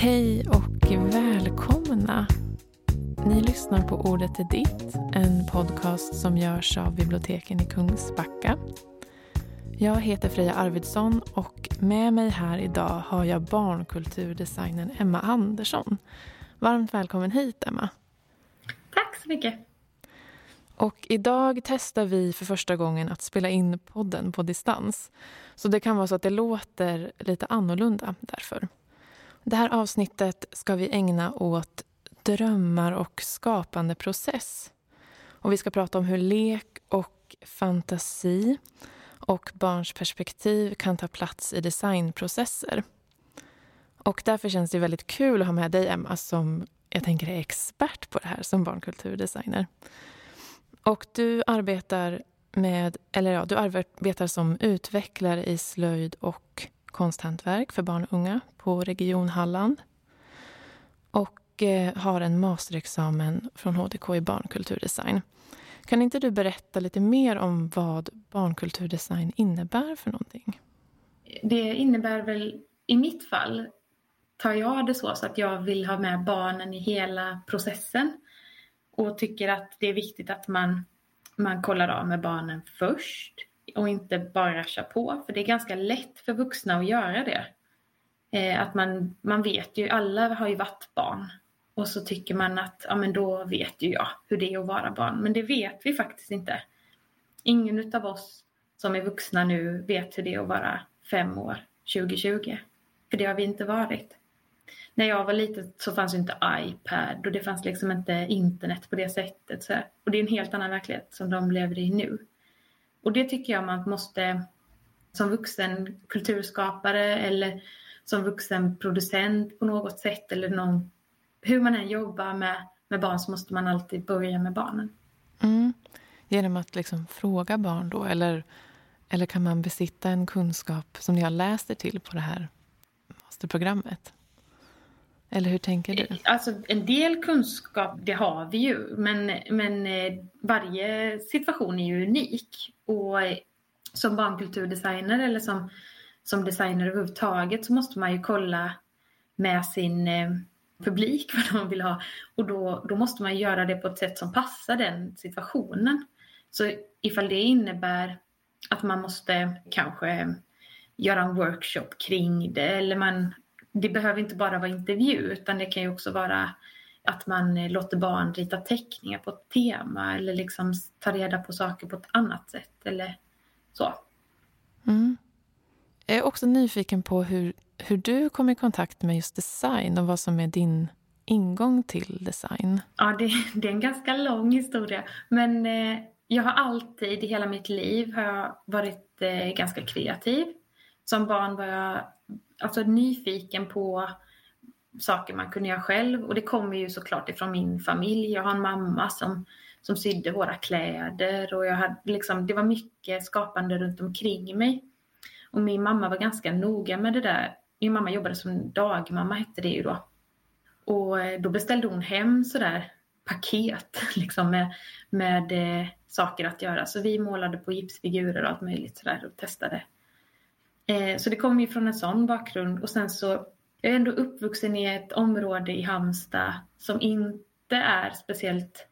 Hej och välkomna! Ni lyssnar på Ordet är ditt, en podcast som görs av biblioteken i Kungsbacka. Jag heter Freja Arvidsson och med mig här idag har jag barnkulturdesignern Emma Andersson. Varmt välkommen hit, Emma. Tack så mycket. Och idag testar vi för första gången att spela in podden på distans. Så det kan vara så att det låter lite annorlunda därför. Det här avsnittet ska vi ägna åt drömmar och skapande process. Och vi ska prata om hur lek och fantasi och barns perspektiv kan ta plats i designprocesser. Och därför känns det väldigt kul att ha med dig, Emma, som jag tänker är expert på det här som barnkulturdesigner. Och du arbetar med, eller ja, du arbetar som utvecklare i slöjd och konsthantverk för barn och unga på Region Halland. Och eh, har en masterexamen från HDK i barnkulturdesign. Kan inte du berätta lite mer om vad barnkulturdesign innebär för någonting? Det innebär väl, i mitt fall, tar jag det så, så att jag vill ha med barnen i hela processen. Och tycker att det är viktigt att man, man kollar av med barnen först och inte bara köra på. För det är ganska lätt för vuxna att göra det. Eh, att man, man vet ju, alla har ju varit barn. Och så tycker man att, ja men då vet ju jag hur det är att vara barn. Men det vet vi faktiskt inte. Ingen av oss som är vuxna nu vet hur det är att vara fem år 2020. För det har vi inte varit. När jag var liten så fanns inte iPad och det fanns liksom inte internet på det sättet. Så, och det är en helt annan verklighet som de lever i nu. Och det tycker jag man måste som vuxen kulturskapare eller som vuxen producent på något sätt eller någon, hur man än jobbar med, med barn så måste man alltid börja med barnen. Mm. Genom att liksom fråga barn då eller, eller kan man besitta en kunskap som ni har läst er till på det här masterprogrammet? Eller hur tänker du? Eh, alltså en del kunskap, det har vi ju. Men, men eh, varje situation är ju unik. Och eh, som barnkulturdesigner eller som, som designer överhuvudtaget så måste man ju kolla med sin publik vad de vill ha. Och då, då måste man göra det på ett sätt som passar den situationen. Så ifall det innebär att man måste kanske göra en workshop kring det eller man det behöver inte bara vara intervju utan det kan ju också vara att man låter barn rita teckningar på ett tema eller liksom ta reda på saker på ett annat sätt eller så. Mm. Jag är också nyfiken på hur, hur du kom i kontakt med just design och vad som är din ingång till design. Ja, det, det är en ganska lång historia. Men eh, jag har alltid i hela mitt liv har jag varit eh, ganska kreativ. Som barn var jag alltså nyfiken på saker man kunde göra själv. Och det kommer ju såklart ifrån min familj. Jag har en mamma som, som sydde våra kläder och jag hade liksom, det var mycket skapande runt omkring mig. Och min mamma var ganska noga med det där. Min mamma jobbade som dagmamma hette det ju då. Och eh, då beställde hon hem sådär paket liksom med, med eh, saker att göra. Så vi målade på gipsfigurer och allt möjligt sådär och testade Eh, så det kommer ju från en sån bakgrund och sen så jag är ändå uppvuxen i ett område i Halmstad som inte är speciellt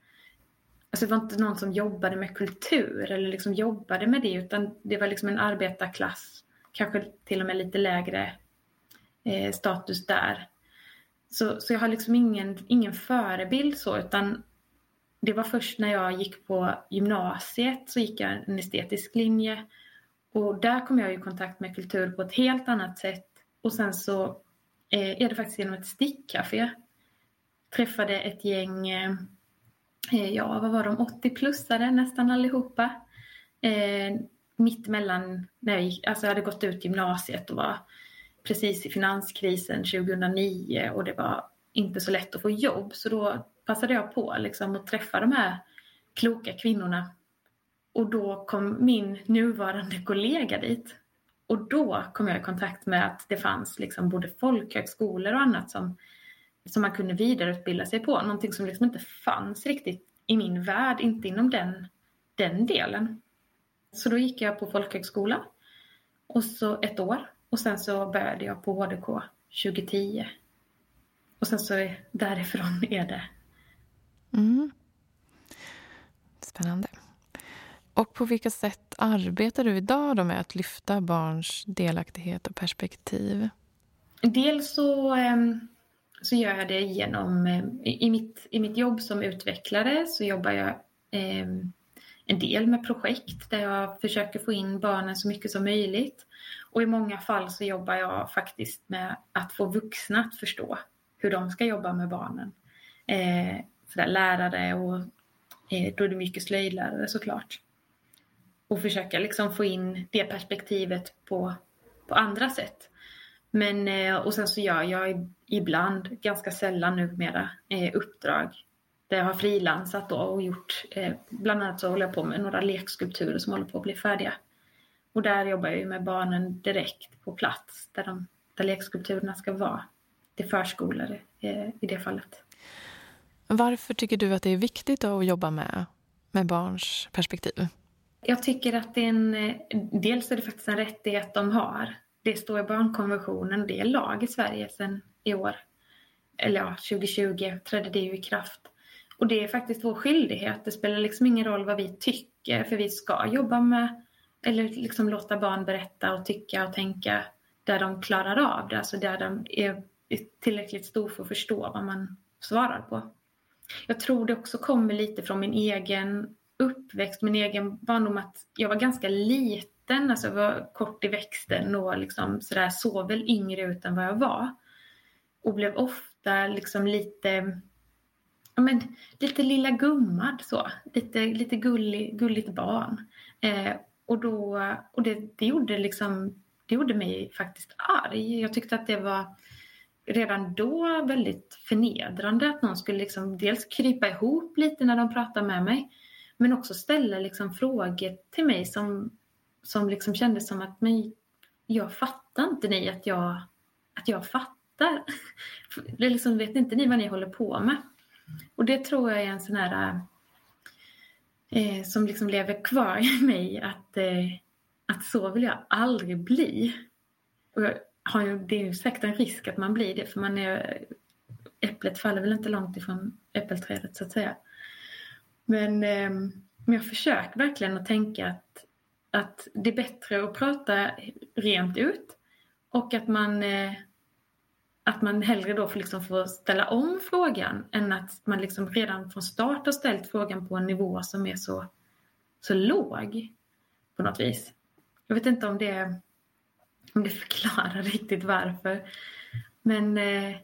Alltså det var inte någon som jobbade med kultur eller liksom jobbade med det utan det var liksom en arbetarklass, kanske till och med lite lägre eh, status där. Så, så jag har liksom ingen, ingen förebild så utan det var först när jag gick på gymnasiet så gick jag en estetisk linje och där kom jag i kontakt med kultur på ett helt annat sätt. Och sen så eh, är det faktiskt genom ett stickcafé. Träffade ett gäng, eh, eh ja vad var de, 80-plussare nästan allihopa. Eh, mitt mellan, när jag, gick, alltså jag hade gått ut gymnasiet och var precis i finanskrisen 2009 och det var inte så lätt att få jobb. Så då passade jag på liksom, att träffa de här kloka kvinnorna och då kom min nuvarande kollega dit. Och då kom jag i kontakt med att det fanns liksom både folkhögskolor och annat som, som man kunde vidareutbilda sig på. Någonting som liksom inte fanns riktigt i min värld, inte inom den, den delen. Så då gick jag på folkhögskola och så ett år och sen så började jag på HDK 2010. och sen så är, därifrån är det. Mm. Spännande. Och på vilka sätt arbetar du idag då med att lyfta barns delaktighet och perspektiv? Dels så, ehm, så gör jag det genom, eh, i mitt, i mitt jobb som utvecklare så jobbar jag ehm, en del med projekt där jag försöker få in barnen så mycket som möjligt. Och i många fall så jobbar jag faktiskt med att få vuxna att förstå hur de ska jobba med barnen. Eh, lärare och eh, då är det mycket slöjdlärare såklart. Och försöka liksom få in det perspektivet på, på andra sätt. Men, eh, och sen så gör jag ibland, ganska sällan numera, eh, uppdrag där jag har frilansat och gjort, eh, bland annat så håller jag på med några lekskulpturer som håller på att bli färdiga. Och där jobbar jag med barnen direkt på plats där, de, där lekskulpturerna ska vara. Det är förskolor i det fallet. Varför tycker du att det är viktigt att jobba med, med barns perspektiv? Jag tycker att det är en, eh, dels är det faktiskt en rättighet de har. Det står i barnkonventionen och det är lag i Sverige sedan i år. Eller ja, 2020 trädde det ju i kraft. Och det är faktiskt vår skyldighet. Det spelar liksom ingen roll vad vi tycker för vi ska jobba med eller liksom låta barn berätta och tycka och tänka där de klarar av det. Alltså där de är tillräckligt stor för att förstå vad man svarar på. Jag tror det också kommer lite från min egen uppväxt, min egen barndom att jag var ganska liten, alltså jag var kort i växten och liksom sådär, såg väl yngre ut än vad jag var. Och blev ofta liksom lite, ja men lite lilla gummad så, lite, lite gullig, gulligt barn. Eh, och då, och det, det gjorde liksom, det gjorde mig faktiskt arg. Jag tyckte att det var redan då väldigt förnedrande att någon skulle liksom dels krypa ihop lite när de pratade med mig men också ställa liksom frågor till mig som, som liksom kändes som att men jag fattar inte ni att jag, att jag fattar. Det liksom, vet inte ni vad ni håller på med? Och det tror jag är en sån här eh, som liksom lever kvar i mig att, eh, att så vill jag aldrig bli. Och jag har ju, det är ju säkert en risk att man blir det för man är, äpplet faller väl inte långt ifrån äppelträdet så att säga. Men, ehm, men jag försöker verkligen att tänka att, att det är bättre att prata rent ut och att man, eh, att man hellre då får, liksom får ställa om frågan än att man liksom redan från start har ställt frågan på en nivå som är så, så låg på något vis. Jag vet inte om det, om det förklarar riktigt varför. Men eh,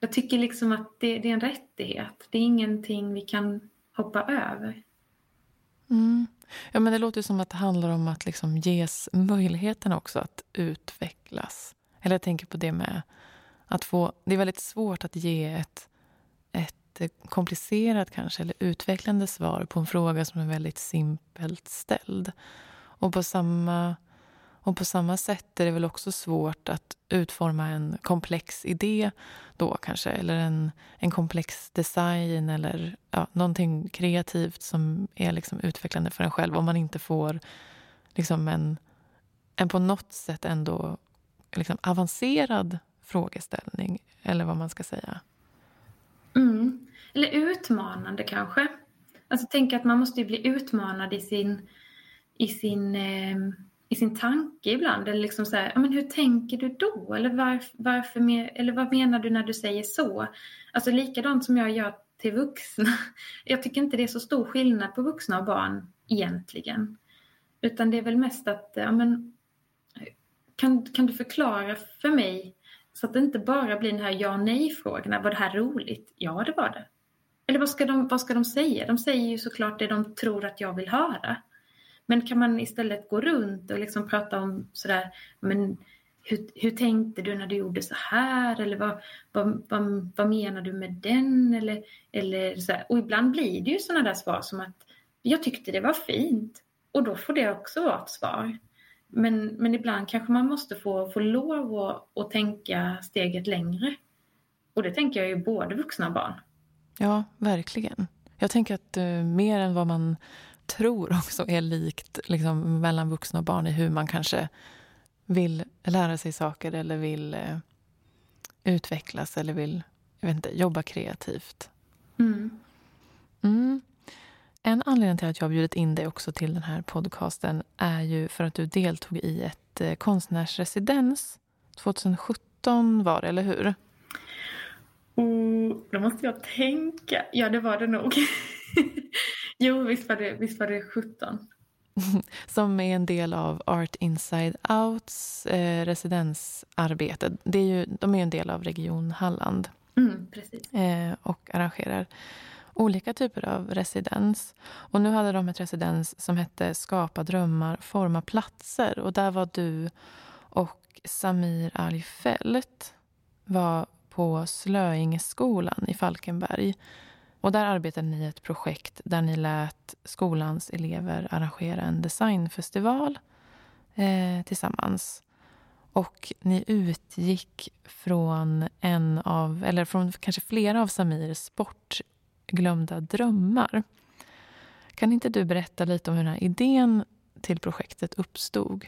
jag tycker liksom att det, det, är en rättighet. Det är ingenting vi kan hoppa över. Mm. Ja, men det låter som att det handlar om att liksom ges möjligheten också att utvecklas. Eller jag tänker på det med att få... Det är väldigt svårt att ge ett, ett komplicerat kanske eller utvecklande svar på en fråga som är väldigt simpelt ställd. Och på samma och på samma sätt är det väl också svårt att utforma en komplex idé då kanske, eller en, en komplex design eller ja, någonting kreativt som är liksom utvecklande för en själv om man inte får liksom en, en på något sätt ändå liksom avancerad frågeställning, eller vad man ska säga. Mm. Eller utmanande kanske. Alltså tänk att man måste bli utmanad i sin, i sin eh i sin tanke ibland. Eller liksom så här, men hur tänker du då? Eller, varf, varför, eller vad menar du när du säger så? Alltså likadant som jag gör till vuxna. Jag tycker inte det är så stor skillnad på vuxna och barn egentligen. Utan det är väl mest att, ja, men, kan, kan du förklara för mig så att det inte bara blir den här ja nej-frågorna. Var det här roligt? Ja, det var det. Eller vad ska, de, vad ska de säga? De säger ju såklart det de tror att jag vill höra. Men kan man istället gå runt och liksom prata om sådär, men hur, hur tänkte du när du gjorde så här? Eller vad, vad, vad, vad menar du med den? Eller, eller så här. Och ibland blir det ju sådana där svar som att jag tyckte det var fint. Och då får det också vara ett svar. Men, men ibland kanske man måste få, få lov att, att tänka steget längre. Och det tänker jag ju både vuxna och barn. Ja, verkligen. Jag tänker att uh, mer än vad man tror också är likt liksom, mellan vuxna och barn i hur man kanske vill lära sig saker eller vill eh, utvecklas eller vill jag vet inte, jobba kreativt. Mm. Mm. En anledning till att jag har bjudit in dig också till den här podcasten är ju för att du deltog i ett eh, konstnärsresidens 2017 var det, eller hur? Oh, då måste jag tänka. Ja, det var det nog. jo, visst var, det, visst var det 17. Som är en del av Art Inside Outs eh, residensarbete. Det är ju, de är en del av Region Halland. Mm. Eh, och arrangerar olika typer av residens. Och nu hade de ett residens som hette Skapa drömmar, forma platser. Och där var du och Samir Ali Fält var på Slöingeskolan i Falkenberg. Och där arbetade ni i ett projekt där ni lät skolans elever arrangera en designfestival eh, tillsammans. Och ni utgick från en av, eller från kanske flera av Samirs bortglömda drömmar. Kan inte du berätta lite om hur den här idén till projektet uppstod?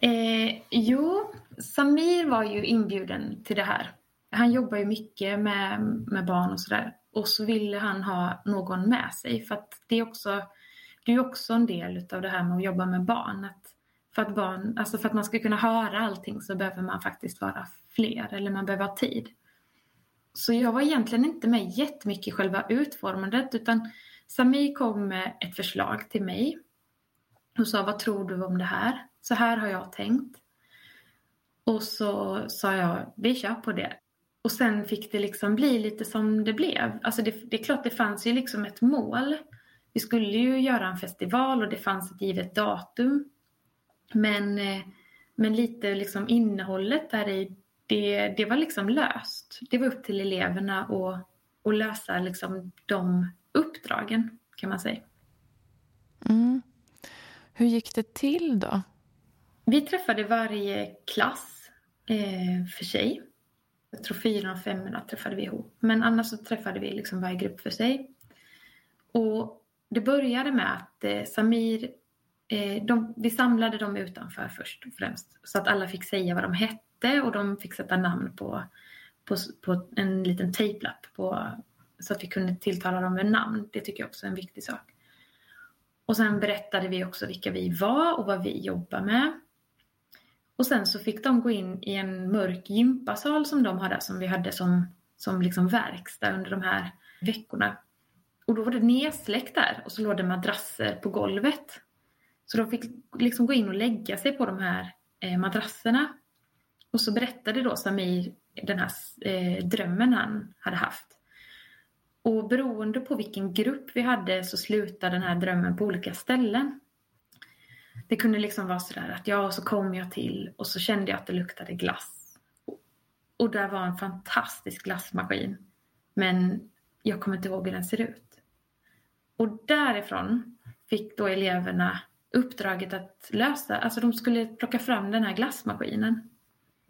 Eh, jo, Samir var ju inbjuden till det här. Han jobbar ju mycket med, med barn och sådär. Och så ville han ha någon med sig för att det är också, det är också en del av det här med att jobba med barn. Att för, att barn alltså för att man ska kunna höra allting så behöver man faktiskt vara fler eller man behöver ha tid. Så jag var egentligen inte med jättemycket i själva utformandet utan Sami kom med ett förslag till mig och sa vad tror du om det här? Så här har jag tänkt. Och så sa jag vi kör på det. Och sen fick det liksom bli lite som det blev. Alltså det, det är klart det fanns ju liksom ett mål. Vi skulle ju göra en festival och det fanns ett givet datum. Men, eh, men lite liksom innehållet där i, det, det var liksom löst. Det var upp till eleverna att, att lösa liksom de uppdragen kan man säga. Mm. Hur gick det till då? Vi träffade varje klass eh, för sig. Jag tror fyran och femmorna träffade vi ihop. Men annars så träffade vi liksom varje grupp för sig. Och det började med att eh, Samir, eh, de, vi samlade dem utanför först och främst. Så att alla fick säga vad de hette och de fick sätta namn på, på, på en liten tejplapp på, så att vi kunde tilltala dem med namn. Det tycker jag också är en viktig sak. Och sen berättade vi också vilka vi var och vad vi jobbar med. Och sen så fick de gå in i en mörk gympasal som de hade, som vi hade som, som liksom verkstad under de här veckorna. Och då var det nedsläckt där och så låg det madrasser på golvet. Så de fick liksom gå in och lägga sig på de här eh, madrasserna. Och så berättade då Samir den här eh, drömmen han hade haft. Och beroende på vilken grupp vi hade så slutade den här drömmen på olika ställen. Det kunde liksom vara sådär att ja, och så kom jag till och så kände jag att det luktade glass. Och där var en fantastisk glassmaskin. Men jag kommer inte ihåg hur den ser ut. Och därifrån fick då eleverna uppdraget att lösa, alltså de skulle plocka fram den här glassmaskinen.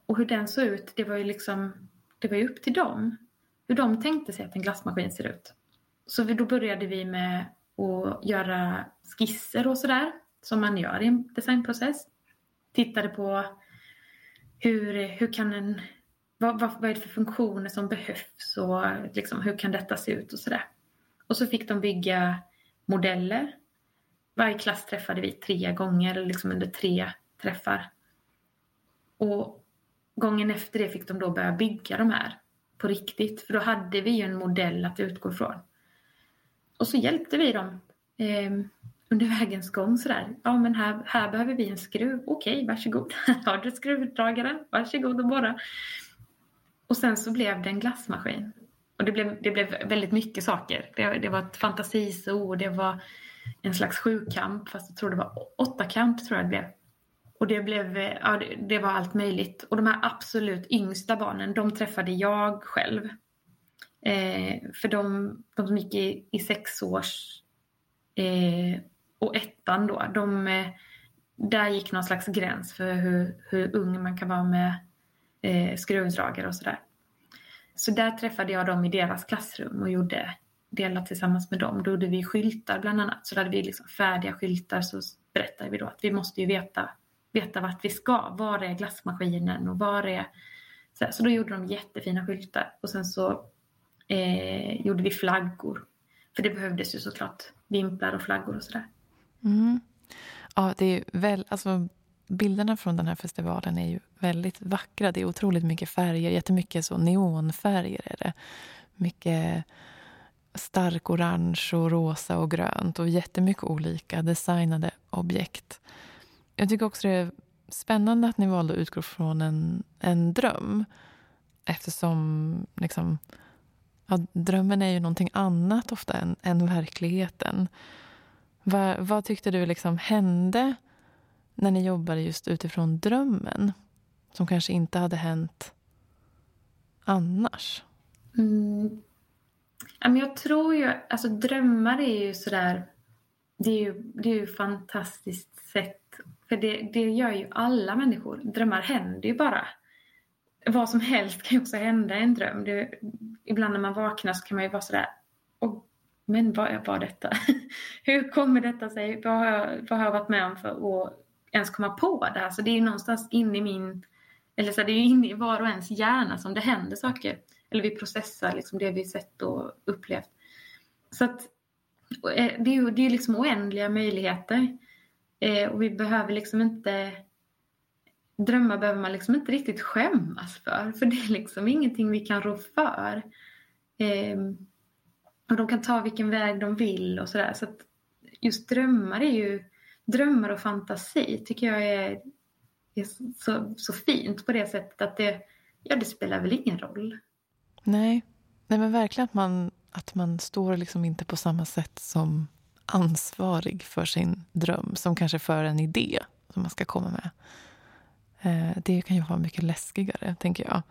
Och hur den såg ut, det var ju liksom, det var ju upp till dem. Hur de tänkte sig att en glassmaskin ser ut. Så då började vi med att göra skisser och sådär som man gör i en designprocess. Tittade på hur, hur kan en, vad, vad, vad är det för funktioner som behövs och liksom, hur kan detta se ut och sådär. Och så fick de bygga modeller. Varje klass träffade vi tre gånger, liksom under tre träffar. Och gången efter det fick de då börja bygga de här på riktigt, för då hade vi ju en modell att utgå ifrån. Och så hjälpte vi dem eh, under vägens gång sådär. Ja men här, här behöver vi en skruv. Okej, varsågod. Har du skruvdragaren? Varsågod och borra. Och sen så blev det en glassmaskin. Och det blev, det blev väldigt mycket saker. Det, det var ett fantasiso, det var en slags sjukamp, fast jag tror det var åttakamp tror jag det blev. Och det blev, ja det, det, var allt möjligt. Och de här absolut yngsta barnen, de träffade jag själv. Eh, för de, de som gick i, i sexårs eh, och ettan då, de, eh, där gick någon slags gräns för hur, hur ung man kan vara med eh, skruvdragare och sådär. Så där träffade jag dem i deras klassrum och gjorde delar tillsammans med dem. Då gjorde vi skyltar bland annat. Så då hade vi liksom färdiga skyltar så berättade vi då att vi måste ju veta, veta vart vi ska. Var är glassmaskinen och var är... Så, så då gjorde de jättefina skyltar och sen så eh, gjorde vi flaggor. För det behövdes ju såklart vimplar och flaggor och sådär. Mm. Ja, det är väl, alltså, bilderna från den här festivalen är ju väldigt vackra. Det är otroligt mycket färger, jättemycket så neonfärger är det. Mycket stark orange och rosa och grönt och jättemycket olika designade objekt. Jag tycker också det är spännande att ni valde att utgå från en, en dröm eftersom liksom, ja, drömmen är ju någonting annat ofta än, än verkligheten. Va, vad tyckte du liksom hände när ni jobbade just utifrån drömmen som kanske inte hade hänt annars? Mm. Jag tror ju, alltså drömmar är ju sådär, det är ju, det är ju fantastiskt sätt. För det, det gör ju alla människor. Drömmar händer ju bara. Vad som helst kan ju också hända i en dröm. Det, ibland när man vaknar så kan man ju vara sådär, Åh, men vad var detta? Hur kommer detta sig? Vad har, jag, vad har jag varit med om för att ens komma på det här? Så det är ju någonstans inne i min, eller så det är ju inne i var och ens hjärna som det händer saker eller vi processar liksom det vi sett och upplevt. Så att eh, det är ju det är liksom oändliga möjligheter. Eh, och vi behöver liksom inte Drömmar behöver man liksom inte riktigt skämmas för, för det är liksom ingenting vi kan rå för. Eh, och de kan ta vilken väg de vill och sådär. Så att just drömmar är ju, drömmar och fantasi tycker jag är, är så, så fint på det sättet att det, ja det spelar väl ingen roll. Nej, Nej men verkligen att man, att man står liksom inte på samma sätt som ansvarig för sin dröm som kanske för en idé som man ska komma med. Eh, det kan ju vara mycket läskigare, tänker jag.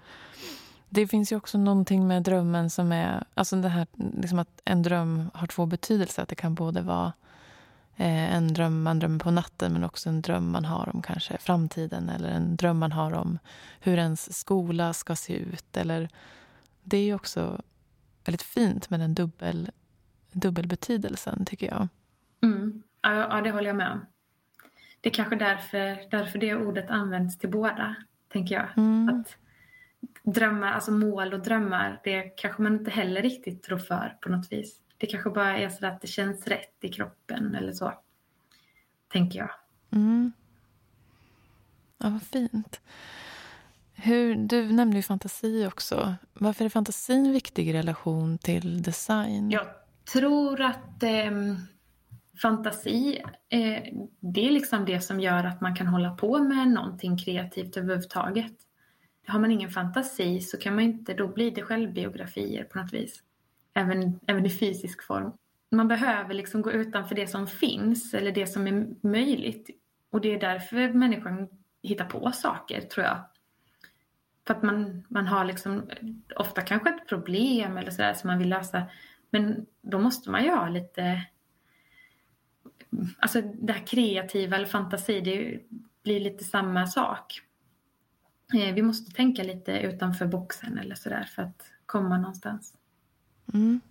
Det finns ju också någonting med drömmen som är... Alltså det här, liksom att en dröm har två betydelser. Att det kan både vara eh, en dröm man drömmer på natten men också en dröm man har om kanske framtiden eller en dröm man har om hur ens skola ska se ut eller det är ju också väldigt fint med den dubbel, dubbelbetydelsen, tycker jag. Mm. Ja, det håller jag med om. Det är kanske därför, därför det ordet används till båda, tänker jag. Mm. Att drömmar, alltså mål och drömmar, det kanske man inte heller riktigt tror för på något vis. Det kanske bara är så att det känns rätt i kroppen eller så. Tänker jag. Mm. Ja, vad fint. Hur, du nämnde ju fantasi också. Varför är fantasin viktig i relation till design? Jag tror att eh, fantasi, eh, det är liksom det som gör att man kan hålla på med någonting kreativt överhuvudtaget. Har man ingen fantasi så kan man inte, då blir det självbiografier på något vis. Även, även i fysisk form. Man behöver liksom gå utanför det som finns eller det som är möjligt. Och det är därför människan hittar på saker, tror jag. För att man, man har liksom ofta kanske ett problem eller sådär som man vill lösa. Men då måste man ju ha lite... Alltså det här kreativa eller fantasi, det blir lite samma sak. Eh, vi måste tänka lite utanför boxen eller sådär för att komma någonstans. Mm.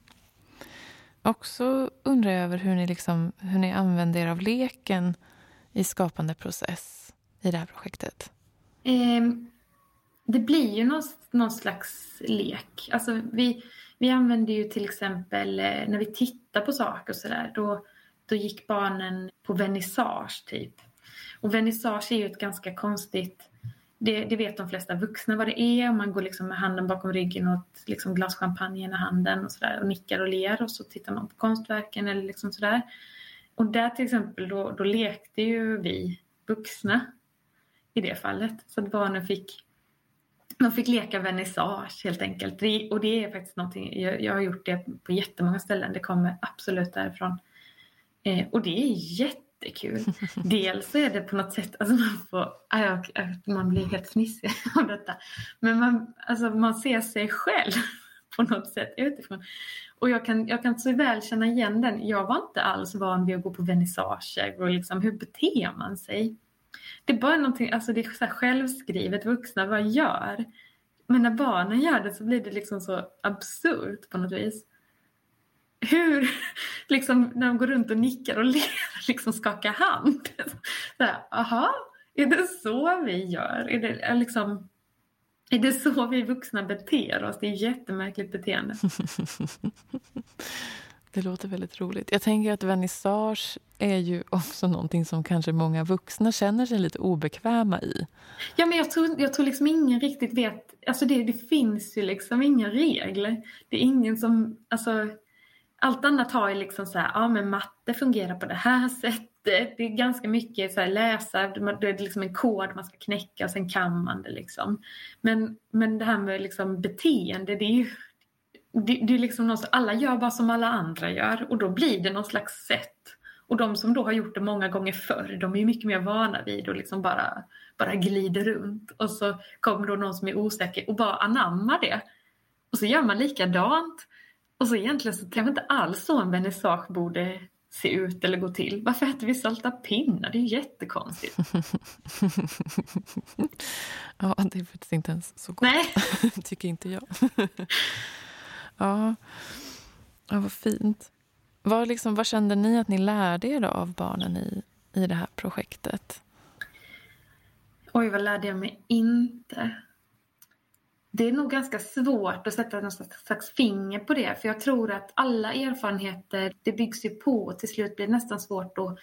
Också undrar jag över hur ni, liksom, hur ni använder er av leken i skapande process i det här projektet. Eh, det blir ju någon, någon slags lek. Alltså vi, vi använder ju till exempel eh, när vi tittar på saker och sådär, då, då gick barnen på vernissage typ. Och vernissage är ju ett ganska konstigt, det, det vet de flesta vuxna vad det är. Man går liksom med handen bakom ryggen och ett liksom glas champagne i handen och sådär och nickar och ler och så tittar man på konstverken eller liksom sådär. Och där till exempel då, då lekte ju vi vuxna i det fallet. Så att barnen fick de fick leka vernissage helt enkelt. Och det är faktiskt någonting, jag, jag har gjort det på jättemånga ställen, det kommer absolut därifrån. Eh, och det är jättekul. Dels så är det på något sätt, alltså man får, man blir helt fnissig av detta. Men man, alltså man ser sig själv på något sätt utifrån. Och jag kan, jag kan så väl känna igen den. Jag var inte alls van vid att gå på vernissager och liksom, hur beter man sig? Det är bara någonting, alltså det är så självskrivet, vuxna bara gör. Men när barnen gör det så blir det liksom så absurt på något vis. Hur, liksom när de går runt och nickar och ler, liksom skakar hand. Så här, aha, är det så vi gör? Är det liksom... Är det så vi vuxna beter oss? Det är ett jättemärkligt beteende. det låter väldigt roligt. Jag tänker att vernissage är ju också någonting som kanske många vuxna känner sig lite obekväma i. Ja, men jag tror, jag tror liksom ingen riktigt vet. Alltså det, det finns ju liksom inga regler. Det är ingen som, alltså allt annat har ju liksom så här, ja men matte fungerar på det här sättet. Det är ganska mycket så här, läsa, det är liksom en kod man ska knäcka och sen kan man det liksom. Men, men det här med liksom beteende, det är ju det, det är liksom något, alla gör bara som alla andra gör och då blir det någon slags sätt. Och de som då har gjort det många gånger förr, de är ju mycket mer vana vid och liksom bara, bara glider runt. Och så kommer då någon som är osäker och bara anammar det. Och så gör man likadant. Och så egentligen så kanske inte alls så en vernissage borde se ut eller gå till. Varför äter vi salta pinnar? Det är ju jättekonstigt. ja, det är faktiskt inte ens så gott. Nej. Tycker inte jag. ja. ja, vad fint. Vad, liksom, vad kände ni att ni lärde er av barnen i, i det här projektet? Oj, vad lärde jag mig inte? Det är nog ganska svårt att sätta något slags finger på det. För jag tror att alla erfarenheter, det byggs ju på och till slut blir det nästan svårt att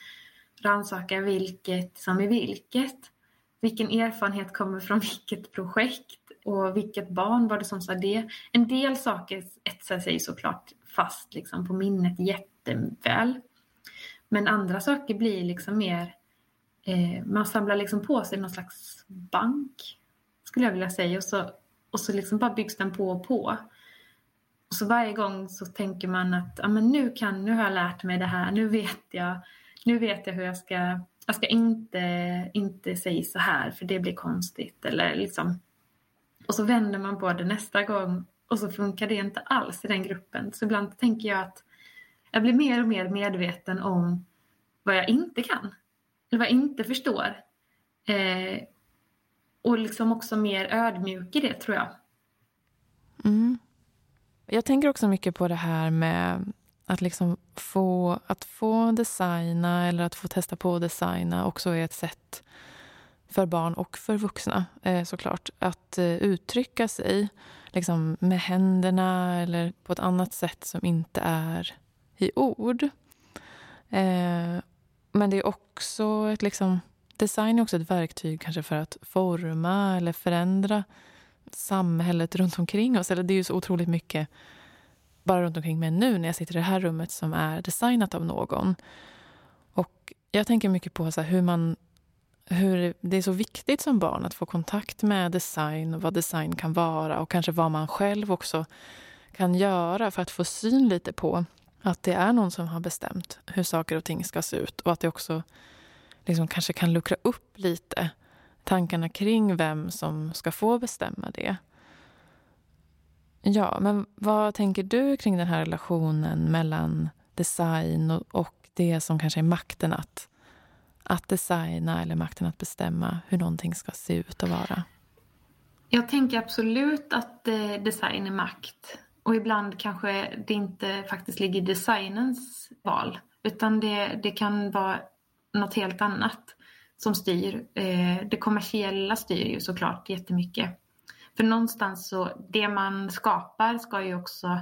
rannsaka vilket som är vilket. Vilken erfarenhet kommer från vilket projekt och vilket barn var det som sa det. En del saker etsar sig såklart fast liksom på minnet jätteväl. Men andra saker blir liksom mer, eh, man samlar liksom på sig någon slags bank skulle jag vilja säga och så och så liksom bara byggs den på och på. Och så varje gång så tänker man att ja, men nu, kan, nu har jag lärt mig det här, nu vet jag, nu vet jag hur jag ska, jag ska inte, inte säga så här för det blir konstigt. Eller liksom. Och så vänder man på det nästa gång och så funkar det inte alls i den gruppen. Så ibland tänker jag att jag blir mer och mer medveten om vad jag inte kan. Eller vad jag inte förstår. Eh, och liksom också mer ödmjuk i det tror jag. Mm. Jag tänker också mycket på det här med att liksom få, att få designa eller att få testa på att designa också är ett sätt för barn och för vuxna eh, såklart att eh, uttrycka sig liksom med händerna eller på ett annat sätt som inte är i ord. Eh, men det är också ett liksom Design är också ett verktyg kanske för att forma eller förändra samhället runt omkring oss. Eller det är ju så otroligt mycket bara runt omkring mig nu när jag sitter i det här rummet som är designat av någon. Och jag tänker mycket på så hur man hur det är så viktigt som barn att få kontakt med design och vad design kan vara och kanske vad man själv också kan göra för att få syn lite på att det är någon som har bestämt hur saker och ting ska se ut och att det också liksom kanske kan luckra upp lite tankarna kring vem som ska få bestämma det. Ja, men vad tänker du kring den här relationen mellan design och, och det som kanske är makten att, att designa eller makten att bestämma hur någonting ska se ut och vara? Jag tänker absolut att eh, design är makt. Och ibland kanske det inte faktiskt ligger i designens val. Utan det, det kan vara något helt annat som styr. Eh, det kommersiella styr ju såklart jättemycket. För någonstans så, det man skapar ska ju också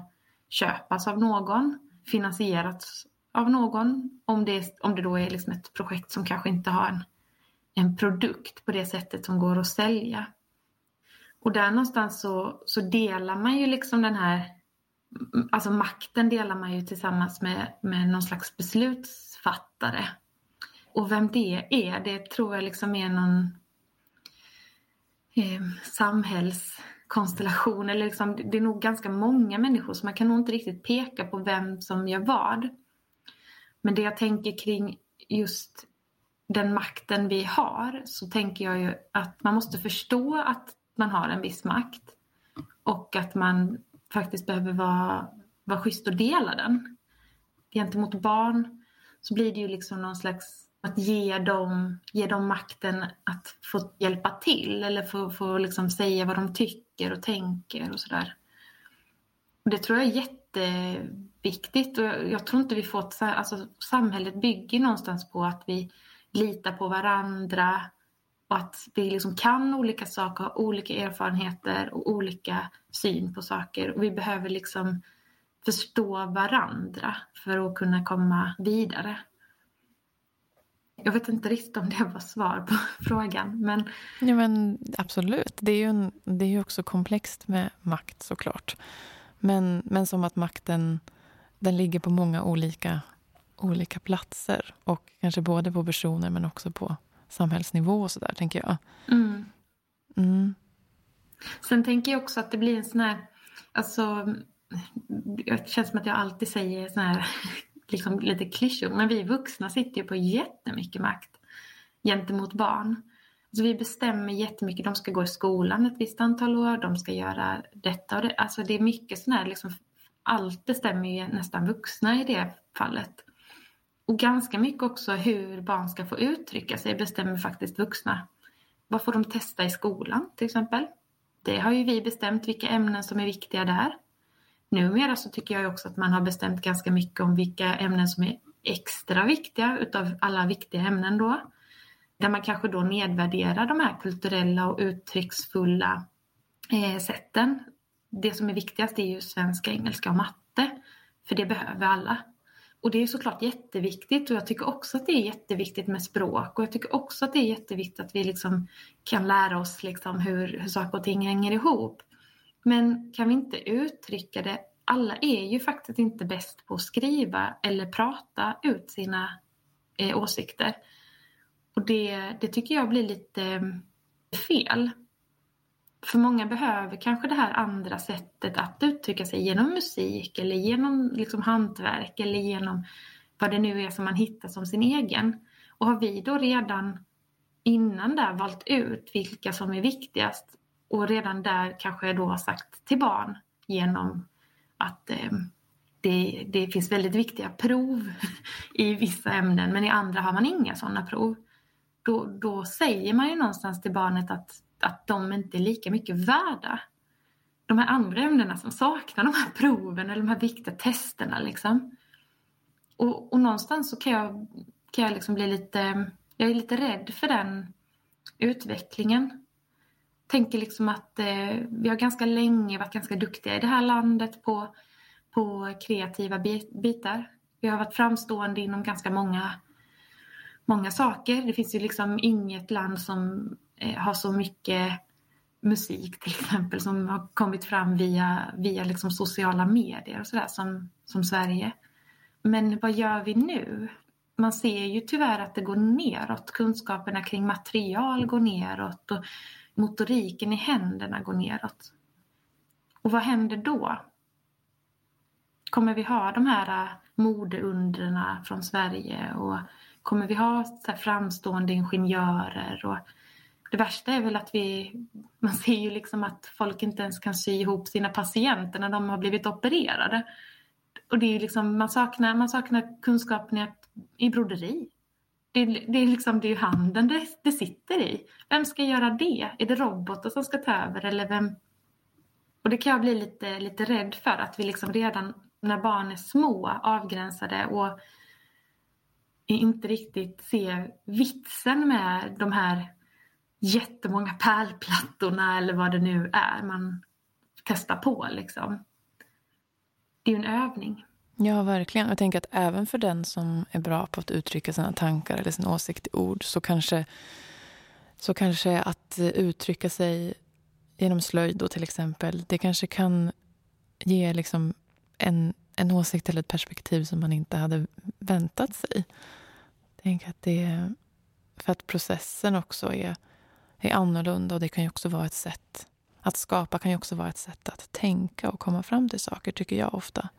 köpas av någon, finansieras av någon. Om det, om det då är liksom ett projekt som kanske inte har en, en produkt på det sättet som går att sälja. Och där någonstans så, så delar man ju liksom den här, alltså makten delar man ju tillsammans med, med någon slags beslutsfattare. Och vem det är, det tror jag liksom är någon eh, samhällskonstellation. Eller liksom, det är nog ganska många människor så man kan nog inte riktigt peka på vem som gör vad. Men det jag tänker kring just den makten vi har så tänker jag ju att man måste förstå att man har en viss makt och att man faktiskt behöver vara, vara schysst och dela den. Gentemot barn så blir det ju liksom någon slags att ge dem, ge dem makten att få hjälpa till eller få, få liksom säga vad de tycker och tänker och sådär. Det tror jag är jätteviktigt och jag, jag tror inte vi får alltså samhället bygger någonstans på att vi litar på varandra och att vi liksom kan olika saker, har olika erfarenheter och olika syn på saker. Och vi behöver liksom förstå varandra för att kunna komma vidare. Jag vet inte riktigt om det var svar på frågan. Men... Ja, men absolut. Det är ju, en, det är ju också komplext med makt såklart. Men, men som att makten den ligger på många olika, olika platser. Och kanske både på personer men också på samhällsnivå och sådär, tänker jag. Mm. Mm. Sen tänker jag också att det blir en sån här... Alltså, det känns som att jag alltid säger sån här liksom lite klyschor, men vi vuxna sitter ju på jättemycket makt gentemot barn. Så vi bestämmer jättemycket, de ska gå i skolan ett visst antal år, de ska göra detta och det. Alltså det är mycket sån här, liksom, allt bestämmer ju nästan vuxna i det fallet. Och ganska mycket också hur barn ska få uttrycka sig bestämmer faktiskt vuxna. Vad får de testa i skolan till exempel? Det har ju vi bestämt vilka ämnen som är viktiga där. Numera så tycker jag också att man har bestämt ganska mycket om vilka ämnen som är extra viktiga utav alla viktiga ämnen då. Där man kanske då nedvärderar de här kulturella och uttrycksfulla eh, sätten. Det som är viktigast är ju svenska, engelska och matte. För det behöver alla. Och det är såklart jätteviktigt och jag tycker också att det är jätteviktigt med språk och jag tycker också att det är jätteviktigt att vi liksom kan lära oss liksom hur, hur saker och ting hänger ihop. Men kan vi inte uttrycka det? Alla är ju faktiskt inte bäst på att skriva eller prata ut sina eh, åsikter. Och det, det tycker jag blir lite eh, fel. För många behöver kanske det här andra sättet att uttrycka sig genom musik eller genom liksom hantverk eller genom vad det nu är som man hittar som sin egen. Och har vi då redan innan där valt ut vilka som är viktigast och redan där kanske då har sagt till barn genom att eh, det, det, finns väldigt viktiga prov i vissa ämnen men i andra har man inga sådana prov. Då, då säger man ju någonstans till barnet att, att de inte är lika mycket värda. De här andra ämnena som saknar de här proven eller de här viktiga testerna liksom. Och, och någonstans så kan jag, kan jag liksom bli lite, jag är lite rädd för den utvecklingen tänker liksom att eh, vi har ganska länge varit ganska duktiga i det här landet på, på kreativa bitar. Vi har varit framstående inom ganska många, många saker. Det finns ju liksom inget land som eh, har så mycket musik till exempel som har kommit fram via, via liksom sociala medier och sådär som, som Sverige. Men vad gör vi nu? Man ser ju tyvärr att det går neråt. Kunskaperna kring material går neråt. Och motoriken i händerna går neråt. Och vad händer då? Kommer vi ha de här äh, modeundren från Sverige och kommer vi ha så framstående ingenjörer? Och det värsta är väl att vi, man ser ju liksom att folk inte ens kan sy ihop sina patienter när de har blivit opererade. Och det är liksom, man, saknar, man saknar kunskapen i broderi. Det, det, är liksom, det är ju handen det, det sitter i. Vem ska göra det? Är det robotar som ska ta över eller vem? Och det kan jag bli lite, lite rädd för att vi liksom redan när barn är små avgränsade och inte riktigt ser vitsen med de här jättemånga pärlplattorna eller vad det nu är man testar på liksom. Det är ju en övning. Ja, verkligen. Jag tänker att även för den som är bra på att uttrycka sina tankar eller sin åsikt i ord så kanske, så kanske att uttrycka sig genom slöjd då till exempel, det kanske kan ge liksom en, en åsikt eller ett perspektiv som man inte hade väntat sig. Jag tänker att det är för att processen också är, är annorlunda och det kan ju också vara ett sätt att skapa kan ju också vara ett sätt att tänka och komma fram till saker, tycker jag ofta.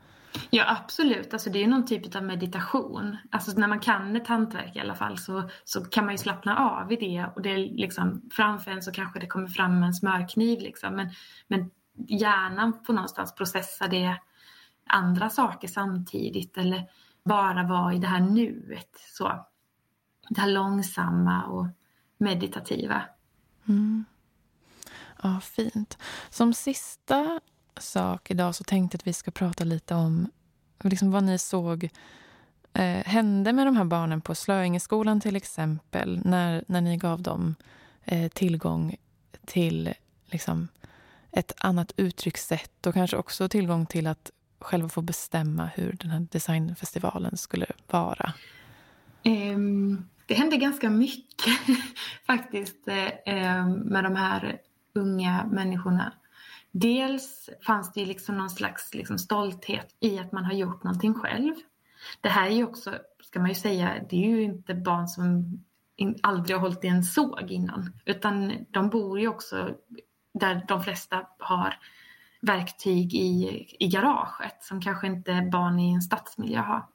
Ja absolut, alltså det är någon typ av meditation. Alltså när man kan ett hantverk i alla fall så, så kan man ju slappna av i det och det är liksom framför en så kanske det kommer fram en smörkniv liksom. Men, men hjärnan får någonstans processa det andra saker samtidigt eller bara vara i det här nuet. Så. Det här långsamma och meditativa. Mm. Ja, fint. Som sista sak idag så tänkte jag att vi ska prata lite om liksom vad ni såg eh, hände med de här barnen på Slöingeskolan till exempel när, när ni gav dem eh, tillgång till liksom, ett annat uttryckssätt och kanske också tillgång till att själva få bestämma hur den här designfestivalen skulle vara? Um, det hände ganska mycket faktiskt um, med de här unga människorna. Dels fanns det liksom någon slags liksom stolthet i att man har gjort någonting själv. Det här är ju också, ska man ju säga, det är ju inte barn som aldrig har hållit i en såg innan. Utan de bor ju också där de flesta har verktyg i, i garaget som kanske inte barn i en stadsmiljö har.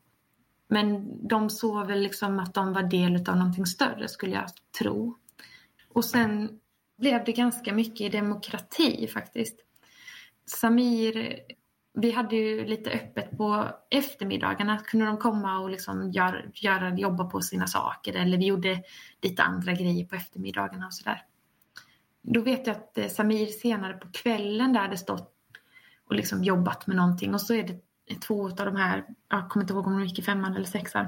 Men de såg väl liksom att de var del av någonting större skulle jag tro. Och sen blev det ganska mycket demokrati faktiskt. Samir, vi hade ju lite öppet på eftermiddagarna. Kunde de komma och liksom gör, göra, jobba på sina saker eller vi gjorde lite andra grejer på eftermiddagarna och sådär. Då vet jag att eh, Samir senare på kvällen där hade stått och liksom jobbat med någonting och så är det två av de här, jag kommer inte ihåg om de gick i femman eller sexan,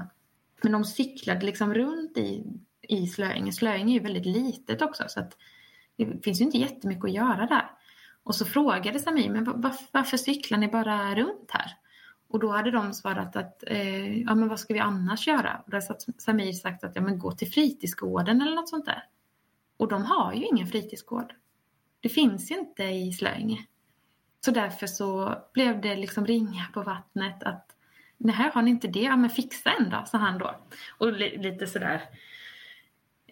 men de cyklade liksom runt i, i Slöinge. Slöinge är ju väldigt litet också så att det finns ju inte jättemycket att göra där. Och så frågade Samir, men varför cyklar ni bara runt här? Och då hade de svarat att, eh, ja men vad ska vi annars göra? Och då hade Samir sagt att, ja men gå till fritidsgården eller något sånt där. Och de har ju ingen fritidsgård. Det finns ju inte i Slöinge. Så därför så blev det liksom ringa på vattnet att nej, har ni inte det? Ja men fixa en då, sa han då. Och lite sådär,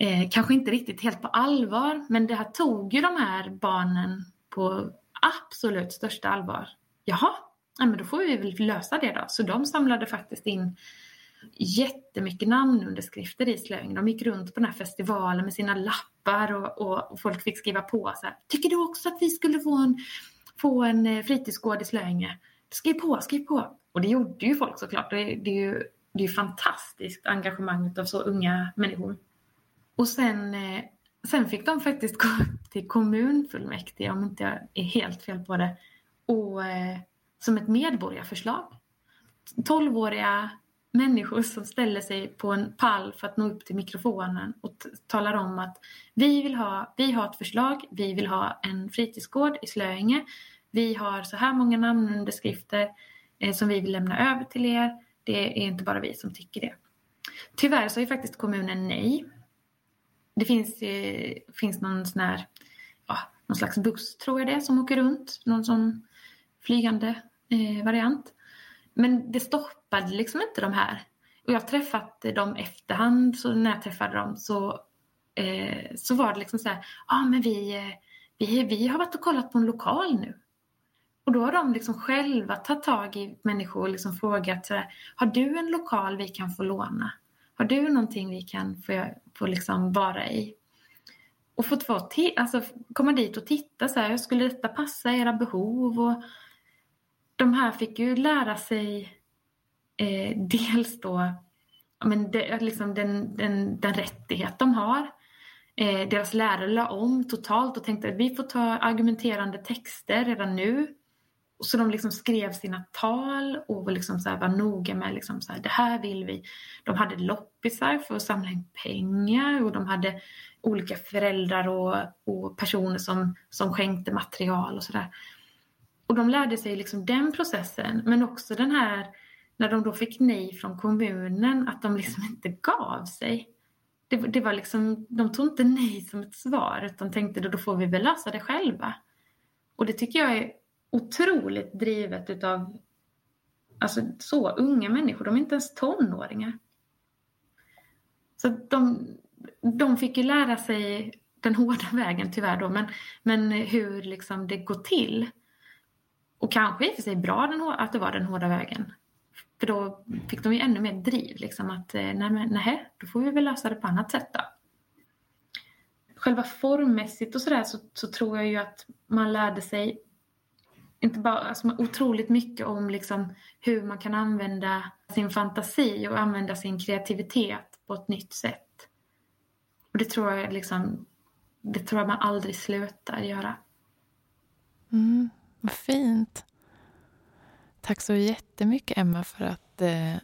eh, kanske inte riktigt helt på allvar, men det här tog ju de här barnen på absolut största allvar. Jaha, ja, men då får vi väl lösa det då. Så de samlade faktiskt in jättemycket namnunderskrifter i Slöinge. De gick runt på den här festivalen med sina lappar och, och, och folk fick skriva på så här. Tycker du också att vi skulle få en, få en eh, fritidsgård i Slöinge? Skriv på, skriv på. Och det gjorde ju folk såklart. Det, det är ju det är fantastiskt engagemang av så unga människor. Och sen, eh, sen fick de faktiskt gå till kommunfullmäktige, om inte jag är helt fel på det, och, eh, som ett medborgarförslag. Tolvåriga människor som ställer sig på en pall för att nå upp till mikrofonen och talar om att vi vill ha, vi har ett förslag, vi vill ha en fritidsgård i Slöinge. Vi har så här många namnunderskrifter eh, som vi vill lämna över till er. Det är inte bara vi som tycker det. Tyvärr så ju faktiskt kommunen nej. Det finns, eh, finns någon sån här, ja, någon slags buss tror jag det är som åker runt. Någon sån flygande eh, variant. Men det stoppade liksom inte de här. Och jag har träffat dem efterhand, så när jag träffade dem så, eh, så var det liksom så här, ja ah, men vi, eh, vi, vi har varit och kollat på en lokal nu. Och då har de liksom själva tagit tag i människor och liksom frågat så här, har du en lokal vi kan få låna? Har du någonting vi kan få, få liksom vara i? Och få vara alltså, komma dit och titta så här, skulle detta passa era behov? Och, de här fick ju lära sig eh, dels då men det, liksom den, den, den rättighet de har. Eh, deras lärare la om totalt och tänkte att vi får ta argumenterande texter redan nu. Så de liksom skrev sina tal och var, liksom så här, var noga med liksom så här, det här vill vi. De hade loppisar för att samla in pengar och de hade olika föräldrar och, och personer som, som skänkte material och sådär. Och de lärde sig liksom den processen, men också den här när de då fick nej från kommunen, att de liksom inte gav sig. Det, det, var liksom, de tog inte nej som ett svar, utan tänkte då, då får vi väl lösa det själva. Och det tycker jag är otroligt drivet utav alltså, så unga människor. De är inte ens tonåringar. Så de, de fick ju lära sig den hårda vägen tyvärr då, men, men hur liksom det går till. Och kanske i och för sig bra den, att det var den hårda vägen. För då fick de ju ännu mer driv. Liksom, att eh, nej, men, nej, då får vi väl lösa det på annat sätt då. Själva formmässigt och sådär så, så tror jag ju att man lärde sig inte bara, alltså, otroligt mycket om liksom, hur man kan använda sin fantasi och använda sin kreativitet på ett nytt sätt. Och det tror jag, liksom, det tror jag man aldrig slutar göra. Mm. Vad fint. Tack så jättemycket, Emma, för att eh,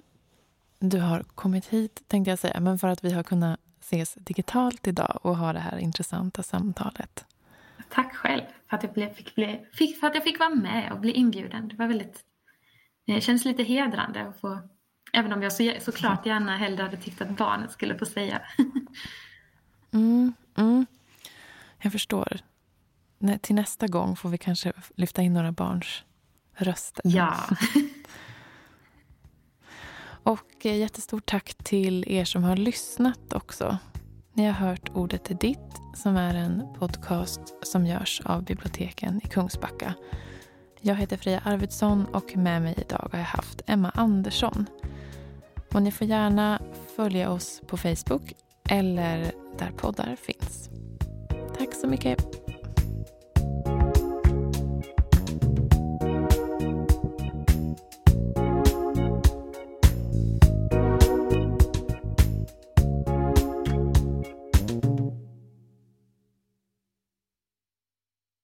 du har kommit hit, tänkte jag säga, men för att vi har kunnat ses digitalt idag och ha det här intressanta samtalet. Tack själv för att jag, blev, fick, bli, fick, för att jag fick vara med och bli inbjuden. Det var väldigt, det känns lite hedrande att få, även om jag så, såklart gärna hellre hade tyckt att barnet skulle få säga. mm, mm. Jag förstår. Till nästa gång får vi kanske lyfta in några barns röster. Ja. Och eh, jättestort tack till er som har lyssnat också. Ni har hört Ordet är ditt som är en podcast som görs av biblioteken i Kungsbacka. Jag heter Freja Arvidsson och med mig idag har jag haft Emma Andersson. Och ni får gärna följa oss på Facebook eller där poddar finns. Tack så mycket.